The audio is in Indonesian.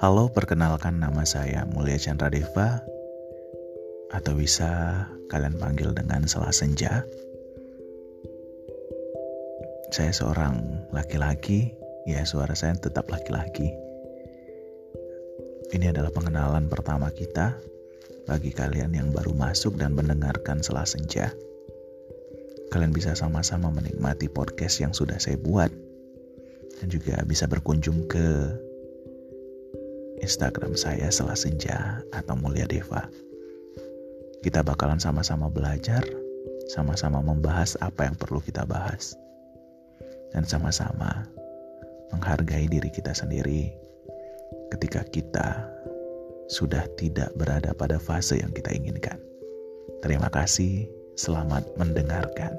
Halo, perkenalkan nama saya Mulia Chandra Deva atau bisa kalian panggil dengan Selah Senja. Saya seorang laki-laki, ya suara saya tetap laki-laki. Ini adalah pengenalan pertama kita bagi kalian yang baru masuk dan mendengarkan Selah Senja. Kalian bisa sama-sama menikmati podcast yang sudah saya buat dan juga bisa berkunjung ke Instagram saya Selah Senja atau Mulia Deva. Kita bakalan sama-sama belajar, sama-sama membahas apa yang perlu kita bahas. Dan sama-sama menghargai diri kita sendiri ketika kita sudah tidak berada pada fase yang kita inginkan. Terima kasih, selamat mendengarkan.